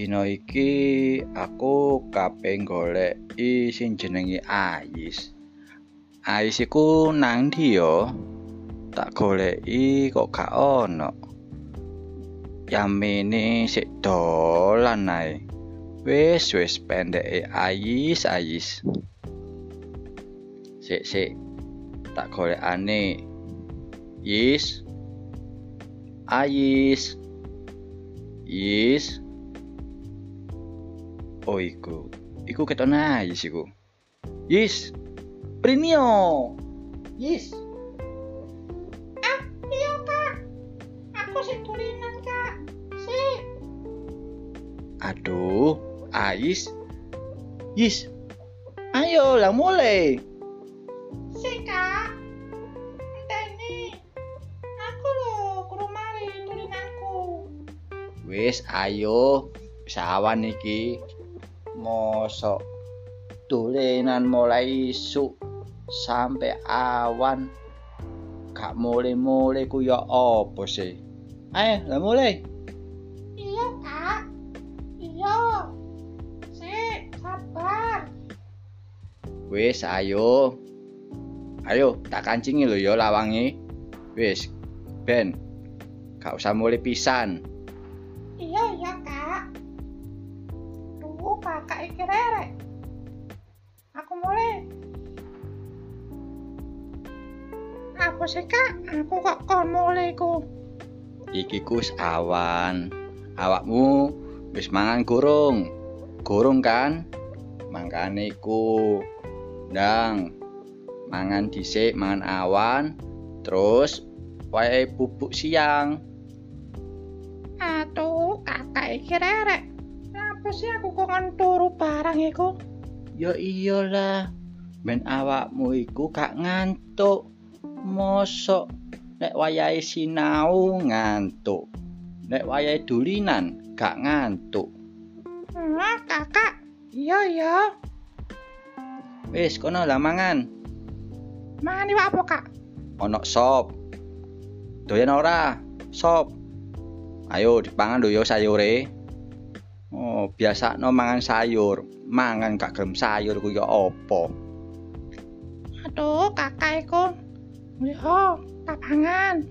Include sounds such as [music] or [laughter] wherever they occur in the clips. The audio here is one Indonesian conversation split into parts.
Dina iki aku kaping goleki sing jenenge Ais. Ais iku nang ndi ya? Tak goleki kok gak ono. Yamene sik dolan ae. Wis wis pendeke Ais Ais. Sik sik. Tak golekane. Is. Ais. Is. Oh iku. Iku keton Ais iku. Is. Prinio. Is. Ah, iya kak. Aku sih tulinan kak. Sih. Aduh, Ais. Is. Ayo lah mulai. Sih kak. Enteni. Aku loh guru mari tulinanku. Wis ayo sawan iki. Mosok tulinan mulai isuk sampai awan gak mulai-mulai ku ya apa sih? Ayo lah mulai. Iya kak. Iya. Sih, sabar. Wis ayo. Ayo tak kancingi lho ya lawange. Wis ben. Gak usah mulai pisan. Kakak iki rere. Aku mulai. Apa sih kak? Aku kok kon mulai ku. Iki kus awan. Awakmu wis mangan gurung. Gurung kan? Mangkane iku. Ndang. Mangan dhisik, mangan awan. Terus wae bubuk siang. Aduh kakak iki rere. Apa sih aku kok kon turu barang iku? Ya iyalah. Ben awakmu iku gak ngantuk. Mosok nek wayahe sinau ngantuk. Nek wayahe dulinan gak ngantuk. Wah kakak. Iya iya. Wis kono lah mangan. Mangan iwak apa kak? Ono sop. Doyan ora? Sop. Ayo dipangan lho ya sayure. Oh, biasa no mangan sayur. Mangan gak gelem sayur ku ya apa? Aduh kakak iku. Yo, tak pangan.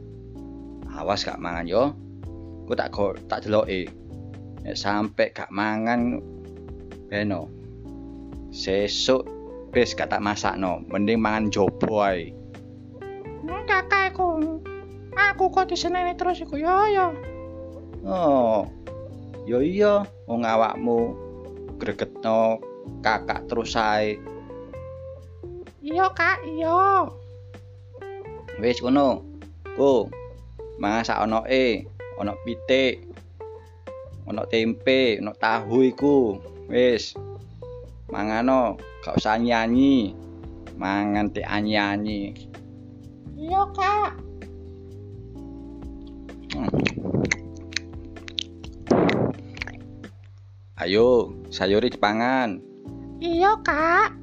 Awas gak mangan yo. Ku tak go, tak deloki. Nek sampe gak mangan beno. Sesuk wis gak tak masakno, mending mangan jobo ae. Hmm, kakak iku. Aku kok diseneni terus iku yo yo. Oh. Yo iya, wong awakmu gregetno kakak terus ae. Iya kak, iya. Wis ngono. Ku. Mangan sak onoke, ono pitik. Ono tempe, ono tahu iku. Wis. Mangano, gak usah nyanyi. Mangan te anyi-anyi. Iya kak. Ayo, sayure dipangan. Iya kak.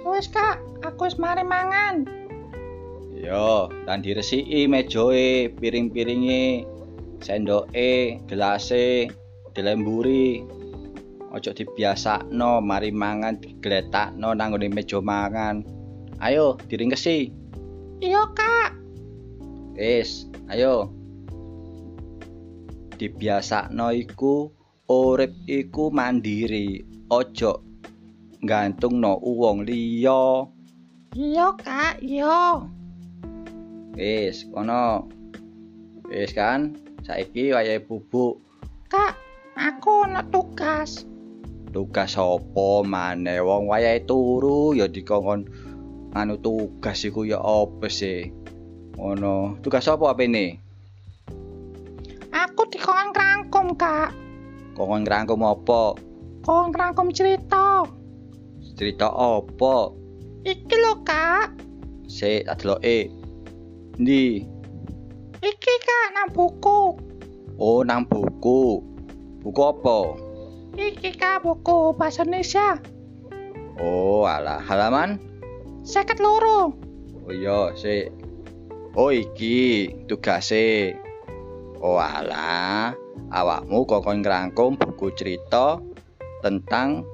Wes kak, aku wis mari mangan. Yo, dan diresiki mejoe, piring-piringe, sendoke, gelase, dilemburi. Ojo dibiasakno mari mangan digletakno nang ngene meja mangan. Ayo, diringkesi. Iya kak. Wis, ayo. Dibiasakno iku urip iku mandiri. Ojo gantungno wong liya. Iya kak, iya. Wis, kono. Wis kan, saiki wayahe bubuk. Kak, aku ana tugas. Tugas apa maneh wong wayahe turu ya dikongkon anu tugas iku ya apa sih? Ngono. Tugas apa apene? Aku dikon rangkum kak. Kongkon ngrangkum apa? Kon rangkum cerita. Cerita apa? Iki lho kak. Sik tak deloke. Ndi? Iki kak nang buku. Oh, nang buku. Buku apa? Iki kak buku bahasa Indonesia. Oh, alah, halaman? Seket loro. Oh iya, sik. Oh iki tugase. Oh alah, awakmu kok ngrangkum buku cerita tentang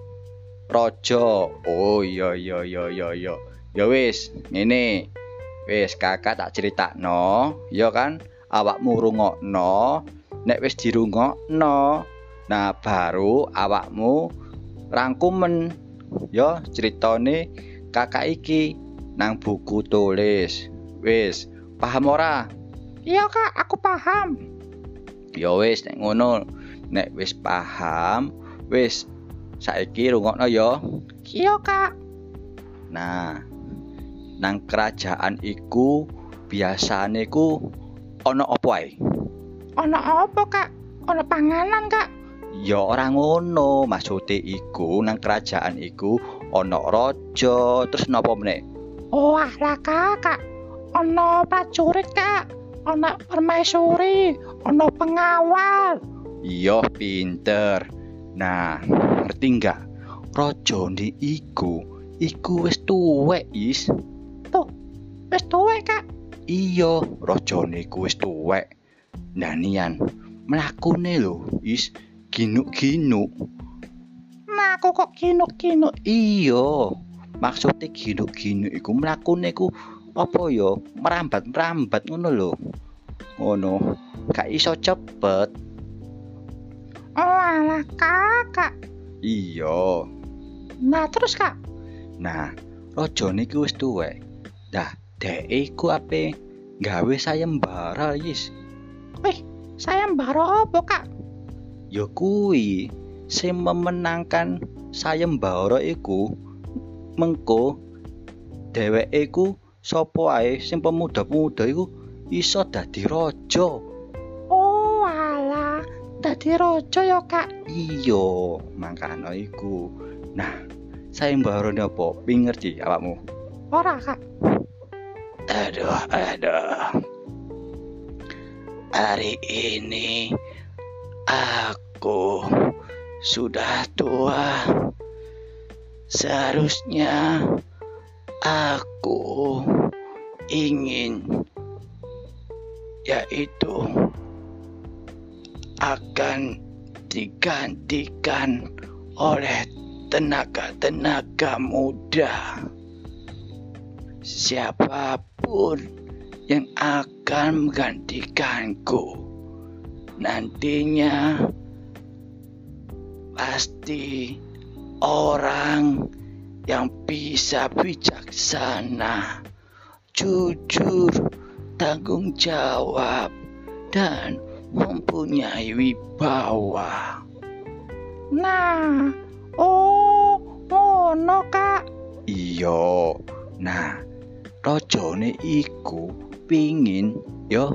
raja. Oh iya iya iya iya iya. Ya wis, ngene. Wis kakak tak critakno, ya kan? Awakmu rungokno. Nek wis dirungokno, nah baru awakmu rangkumen ya ceritane kakak iki nang buku tulis. Wis, paham ora? Iya kak, aku paham. Ya wis nek ngono. Nek wis paham, wis saiki rungokno ya. Iya kak. Nah, nang kerajaan iku biasane ku ana apa ae? Ono apa kak? Ono panganan kak? Ya ora ngono, maksude iku nang kerajaan iku ana raja, terus napa meneh? Oh alah kak. Ono prajurit kak. Ono permaisuri. Ono pengawal. Iya pinter. Nah, ngerti nggak? Rajane iku iku wis tuwek, Is. Wis tuwek kak. Iya, rajane iku wis tuwek. Nah nian, mlakune lho, Is ginuk-ginuk. Aku kok kinuk-kinuk. Iya. Maksudnya ginuk-ginuk iku mlakune iku apa ya? Merambat-merambat ngono lho. Ngono. Gak iso cepet. Oh alah kakak. Iya. Nah terus kak. Nah, rajane iku wis tuwek. Dah, dhek iku ape gawe sayembara, Is. Wih, saya mbaro apa kak? Ya kuwi sing memenangkan sayembara iku mengko dheweke iku sapa ae sing pemuda-pemuda iku iso dadi raja. Oh alah. Dadi rojo ya kak. Iya, mangkana iku. Nah, sayembarane apa? Ping ngerti awakmu? Ora kak. Aduh, aduh. Hari ini aku sudah tua. Seharusnya aku ingin yaitu akan digantikan oleh tenaga-tenaga muda. Siapa pun yang akan menggantikanku nantinya pasti orang yang bisa bijaksana, jujur, tanggung jawab, dan mempunyai wibawa. Nah. Oh, ngono kak. Iya. Nah, rajane iku pingin ya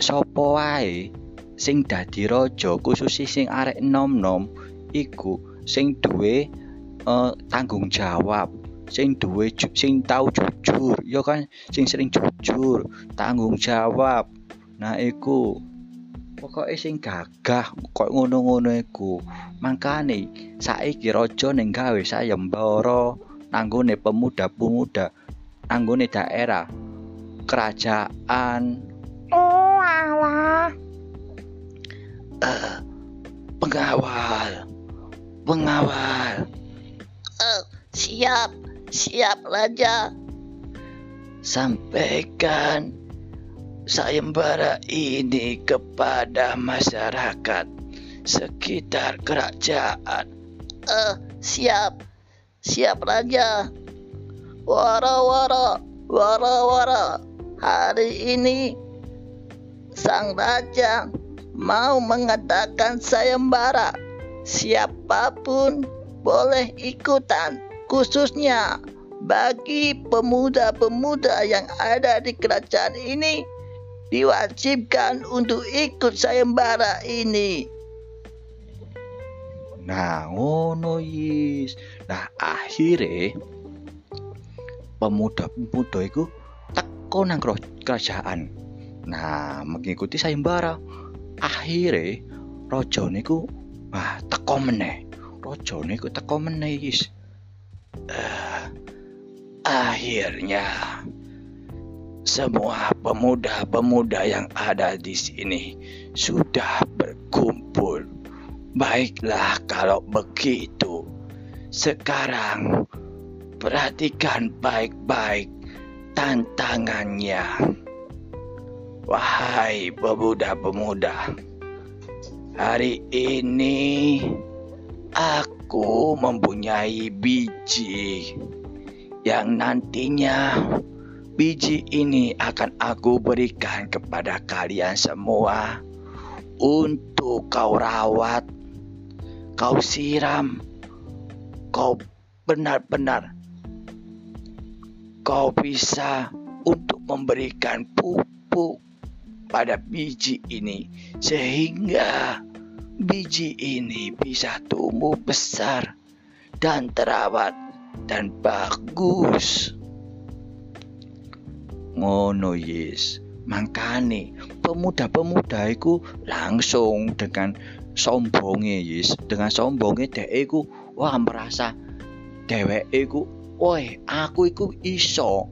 sapa wae sing dadi raja khusus sing arek nom-nom iku sing duwe eh, tanggung jawab sing duwe sing tau jujur ya kan? Sing sering jujur tanggung jawab. Nah iku pokoknya sing gagah kok ngono-ngono iku. Makane saiki raja ning gawe sayembara nanggone pemuda-pemuda nanggone daerah kerajaan. Oh alah. Eh, pengawal pengawal Eh, siap, siap raja. sampaikan sayembara ini kepada masyarakat sekitar kerajaan Eh, siap, siap raja. Wara wara, wara wara. Hari ini sang raja mau mengadakan sayembara. Siapa pun boleh ikutan, khususnya bagi pemuda-pemuda yang ada di kerajaan ini diwajibkan untuk ikut sayembara ini. Nah, ngono yis. Nah, akhirnya pemuda-pemuda itu teko nang kerajaan. Nah, mengikuti sayembara. Akhirnya raja niku wah teko meneh. Raja niku teko meneh Yis. Eh, akhirnya semua pemuda-pemuda yang ada di sini sudah berkumpul. Baiklah kalau begitu. Sekarang perhatikan baik-baik tantangannya. Wahai pemuda-pemuda, hari ini aku mempunyai biji yang nantinya biji ini akan aku berikan kepada kalian semua untuk kau rawat, kau siram, kau benar-benar kau bisa untuk memberikan pupuk pada biji ini sehingga biji ini bisa tumbuh besar dan terawat dan bagus. Ngono yes. Mangkane pemuda-pemuda iku langsung dengan sombongnya yes, dengan sombongnya dhek iku wah merasa dheweke iku, "Woi, aku iku iso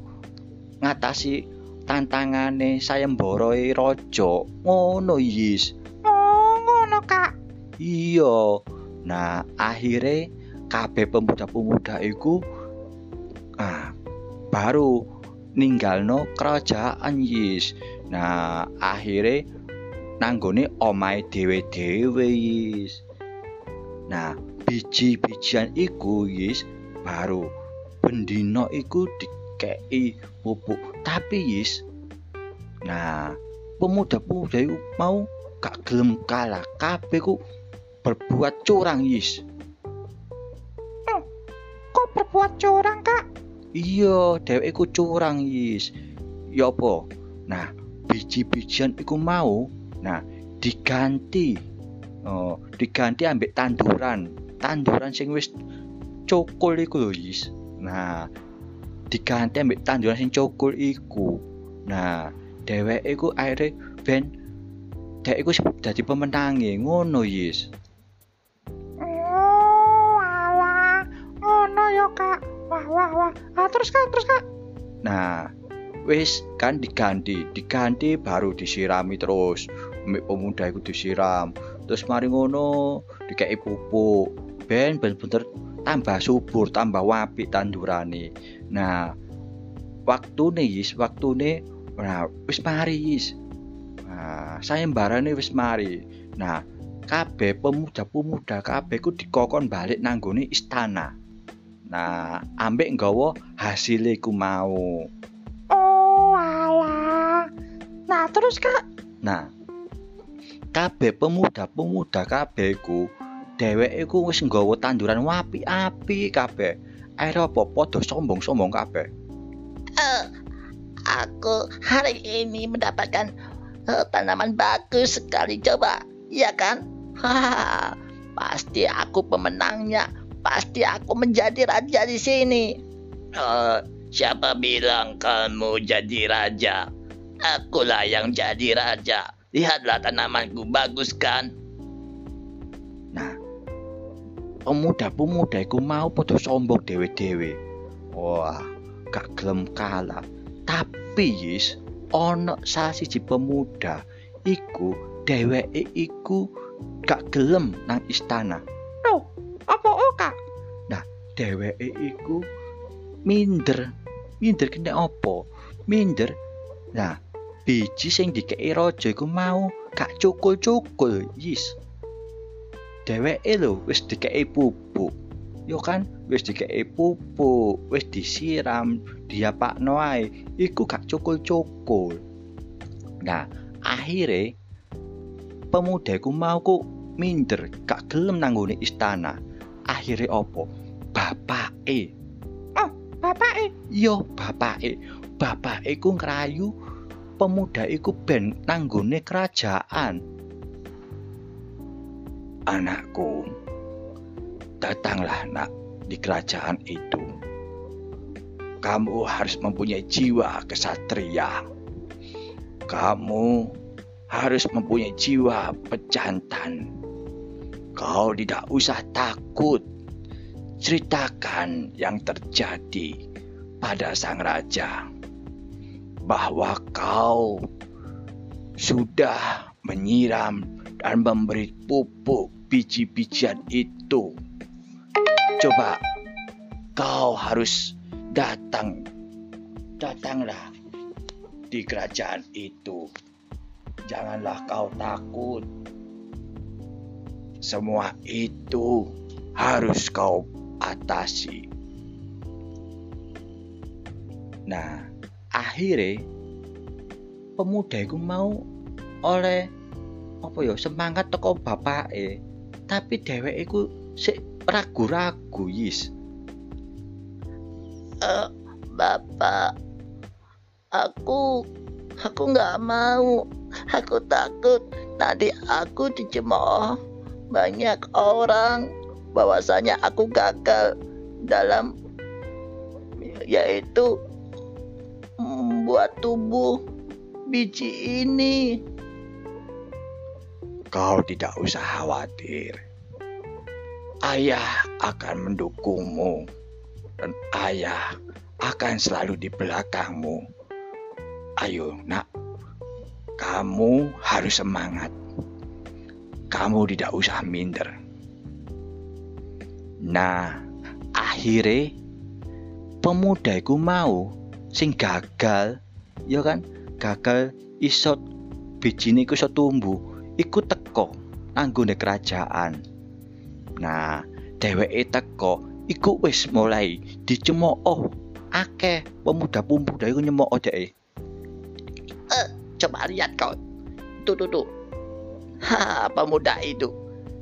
ngatasi tantangane sayembara raja." Ngono yes. Oh, ngono, Kak. Iya. Nah, akhirnya kabeh pemuda-pemuda iku ah baru ninggalno kerajaan Yis. Nah, akhirnya nanggone omahe dhewe-dhewe Yis. Nah, biji-bijian iku Yis baru bendino iku dikei pupuk. Tapi Yis, nah pemuda-pemuda iku mau gak gelem kalah. Kabeh ku berbuat curang Yis. Kok berbuat curang, Kak? Iya, dheweke iku curang, Yis. Ya apa? Nah, biji-bijian iku mau, nah diganti. Oh, diganti ambek tanduran. Tanduran sing wis cokol iku lho, Yis. Nah, diganti ambek tanduran sing cokol iku. Nah, dheweke iku akhirnya ben dhek iku dadi pemenange ngono, Yis. Oh, alah. Ngono ya, Kak. Wah, wah, wah. Ah, terus, Kak, terus, Kak. Nah, wis kan diganti, diganti baru disirami terus. Mbek pemuda iku disiram. Terus mari ngono dikei pupuk. Ben bener-bener tambah subur, tambah wapi tandurane. Nah, waktune Yis, waktune nah wis mari Yis. Nah, sayembarane wis mari. Nah, kabeh pemuda-pemuda kabeh ku dikokon balik nanggone istana. Nah, ambek nggawa hasilnya ku mau. Oh, alah. Nah, terus, Kak. Nah, kabeh pemuda-pemuda kabeh ku dheweke ku wis nggawa tanduran wapi-api kabeh. Akhirnya apa? Padha sombong-sombong kabeh. Eh, aku hari ini mendapatkan eh, tanaman bagus sekali coba, iya kan? Hahaha, [laughs] pasti aku pemenangnya. Pasti aku menjadi raja di sini. Eh, siapa bilang kamu jadi raja? Akulah yang jadi raja. Lihatlah tanamanku bagus kan? Pemuda-pemuda iku mau padha sombong dhewe-dhewe. Wah, gak gelem kalah. Tapi Yis, ana salah siji pemuda iku dheweke iku gak gelem nang istana. Loh, apa oh, Kak? Dheweke iku minder. Minder kena apa? Minder. Nah, biji sing dikei raja iku mau gak cukul-cukul, Yis. Dheweke lho wis dikei pupuk. Yo kan wis pupuk, wis disiram, diapakno ae, iku gak cukul-cukul. Nah, akhirnya pemuda iku mau ku minder, gak gelem nanggone istana. Akhirnya opo? Bapake Bapak, eh. Yo bapake, bapake iku ngrayu pemuda iku ben nanggone kerajaan. Anakku, datanglah nak di kerajaan itu. Kamu harus mempunyai jiwa kesatria. Kamu harus mempunyai jiwa pejantan. Kau tidak usah takut. Ceritakan yang terjadi pada sang raja bahwa kau sudah menyiram dan memberi pupuk biji-bijian itu. Coba kau harus datang, datanglah di kerajaan itu. Janganlah kau takut. Semua itu harus kau atasi. Nah, akhirnya pemuda itu mau oleh apa ya semangat teko bapake tapi dheweke iku sik ragu-ragu yis Eh, Bapak, aku aku nggak mau. Aku takut nanti aku dicemooh banyak orang bahwasanya aku gagal dalam yaitu membuat tubuh biji ini. Kau tidak usah khawatir. Ayah akan mendukungmu dan ayah akan selalu di belakangmu. Ayo nak. Kamu harus semangat. Kamu tidak usah minder. Nah akhirnya pemuda itu mau sing gagal ya kan? Gagal iso bijine iku iso tumbuh iku teko nanggone kerajaan nah dheweke teko iku wis mulai dicemooh akeh pemuda-pemuda iku nyemooh dhek Coba lihat kau. Tuh, tuh, tuh. Ha, pemuda itu.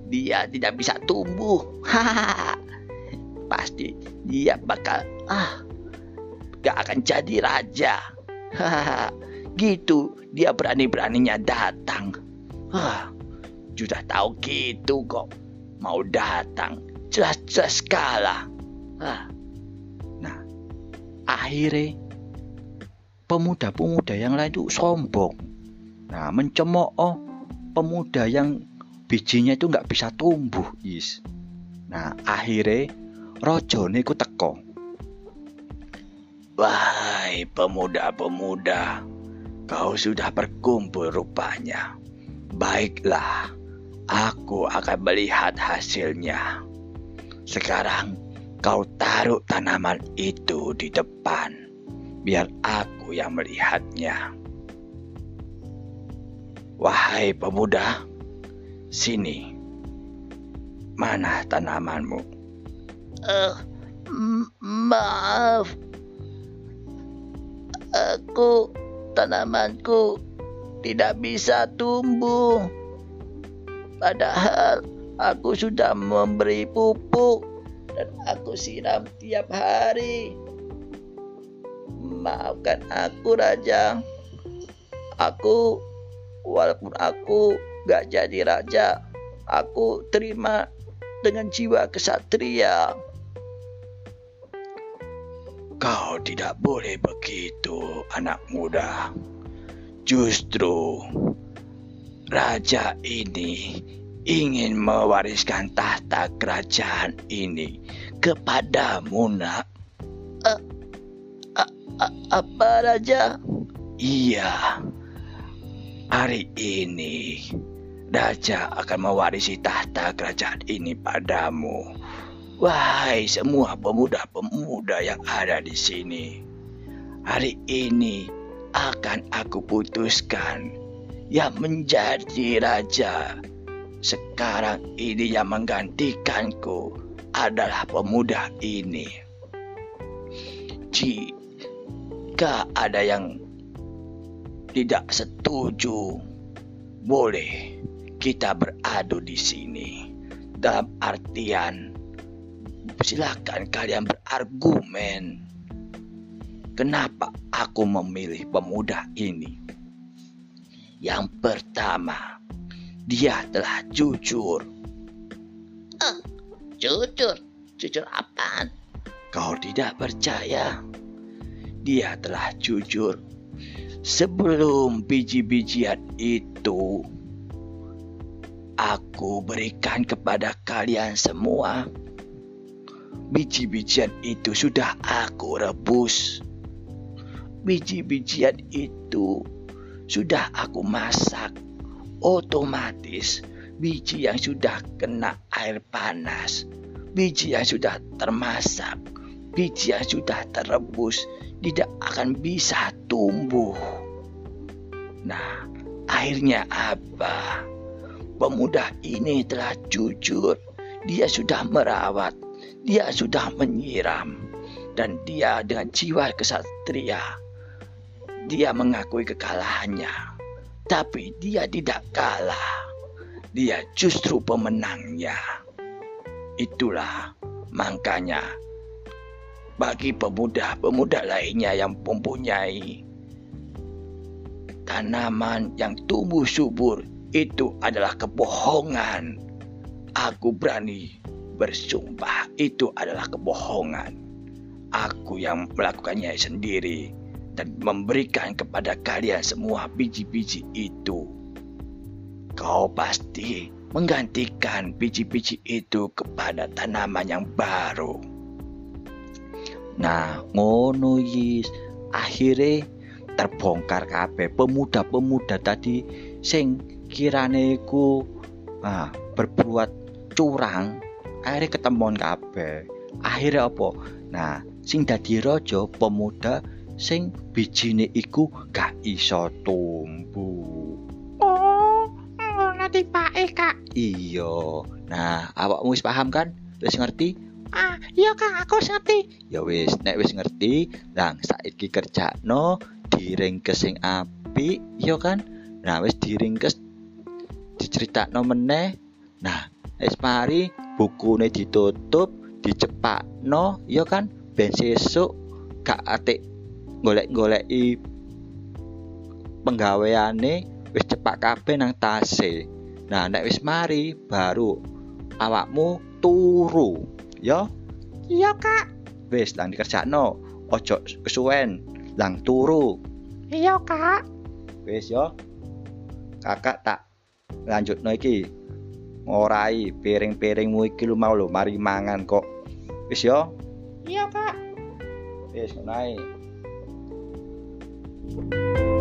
Dia tidak bisa tumbuh. Ha, pasti dia bakal ah gak akan jadi raja. Ha, gitu dia berani-beraninya datang. Wah, sudah tahu gitu kok. Mau datang, jelas-jelas kalah. Ah, Nah, akhirnya pemuda-pemuda yang lain itu sombong. Nah, mencemooh pemuda yang bijinya itu nggak bisa tumbuh, is. Nah, akhirnya rojone ku teko. Wahai pemuda-pemuda, kau sudah berkumpul rupanya. Baiklah, aku akan melihat hasilnya. Sekarang kau taruh tanaman itu di depan, biar aku yang melihatnya. Wahai pemuda, sini. Mana tanamanmu? eh, m- maaf. Aku tanamanku tidak bisa tumbuh. Padahal aku sudah memberi pupuk dan aku siram tiap hari. Maafkan aku Raja. Aku walaupun aku gak jadi raja, aku terima dengan jiwa kesatria. Kau tidak boleh begitu, anak muda. Justru raja ini ingin mewariskan tahta kerajaan ini kepadamu, nak. Apa Raja? Iya, hari ini raja akan mewarisi tahta kerajaan ini padamu. Wahai semua pemuda-pemuda yang ada di sini, hari ini akan aku putuskan yang menjadi raja. Sekarang ini yang menggantikanku adalah pemuda ini. Jika ada yang tidak setuju, boleh kita beradu di sini. Dalam artian, silakan kalian berargumen. Kenapa aku memilih pemuda ini? Yang pertama, dia telah jujur. Jujur. Jujur apaan? Kau tidak percaya? Dia telah jujur. Sebelum biji-bijian itu aku berikan kepada kalian semua. Biji-bijian itu sudah aku rebus. Biji-bijian itu sudah aku masak. Otomatis biji yang sudah kena air panas, biji yang sudah termasak, biji yang sudah terebus tidak akan bisa tumbuh. Nah, akhirnya apa? Pemuda ini telah jujur. Dia sudah merawat, dia sudah menyiram, dan dia dengan jiwa kesatria. Dia mengakui kekalahannya, tapi dia tidak kalah. Dia justru pemenangnya. Itulah makanya bagi pemuda-pemuda lainnya yang mempunyai tanaman yang tumbuh subur itu adalah kebohongan. Aku berani bersumpah itu adalah kebohongan. Aku yang melakukannya sendiri dan memberikan kepada kalian semua biji-biji itu. Kau pasti menggantikan biji-biji itu kepada tanaman yang baru. Nah, ngono yis. Akhirnya terbongkar kabeh pemuda-pemuda tadi sing kirane iku ah, berbuat curang akhirnya ketemuan kabeh akhirnya apa nah sing dadi raja pemuda sing bijine iku gak iso tumbuh Oh, ngono tibake, Kak. iya. Nah awakmu wis paham kan? Wis ngerti? Ah, iya Kak, aku wis ngerti. ya wis nek wis ngerti lang saiki kerjakno diringkes sing apik ya kan? Nah wis diringkes diceritakno meneh. Nah wis mari bukune ditutup dicepakno ya kan? Ben sesuk gak atik golek-goleki penggaweane wis cepak kabeh nang tase nah nek wis mari baru awakmu turu. Ya? Iya Kak. wis lang dikerjakno ojo kesuwen lang turu. Iya Kak. wis yo kakak tak lanjutno iki. Ngorai piring-piringmu iki lu mau lho mari mangan kok. Wis yo Iya Kak. wis ngono ae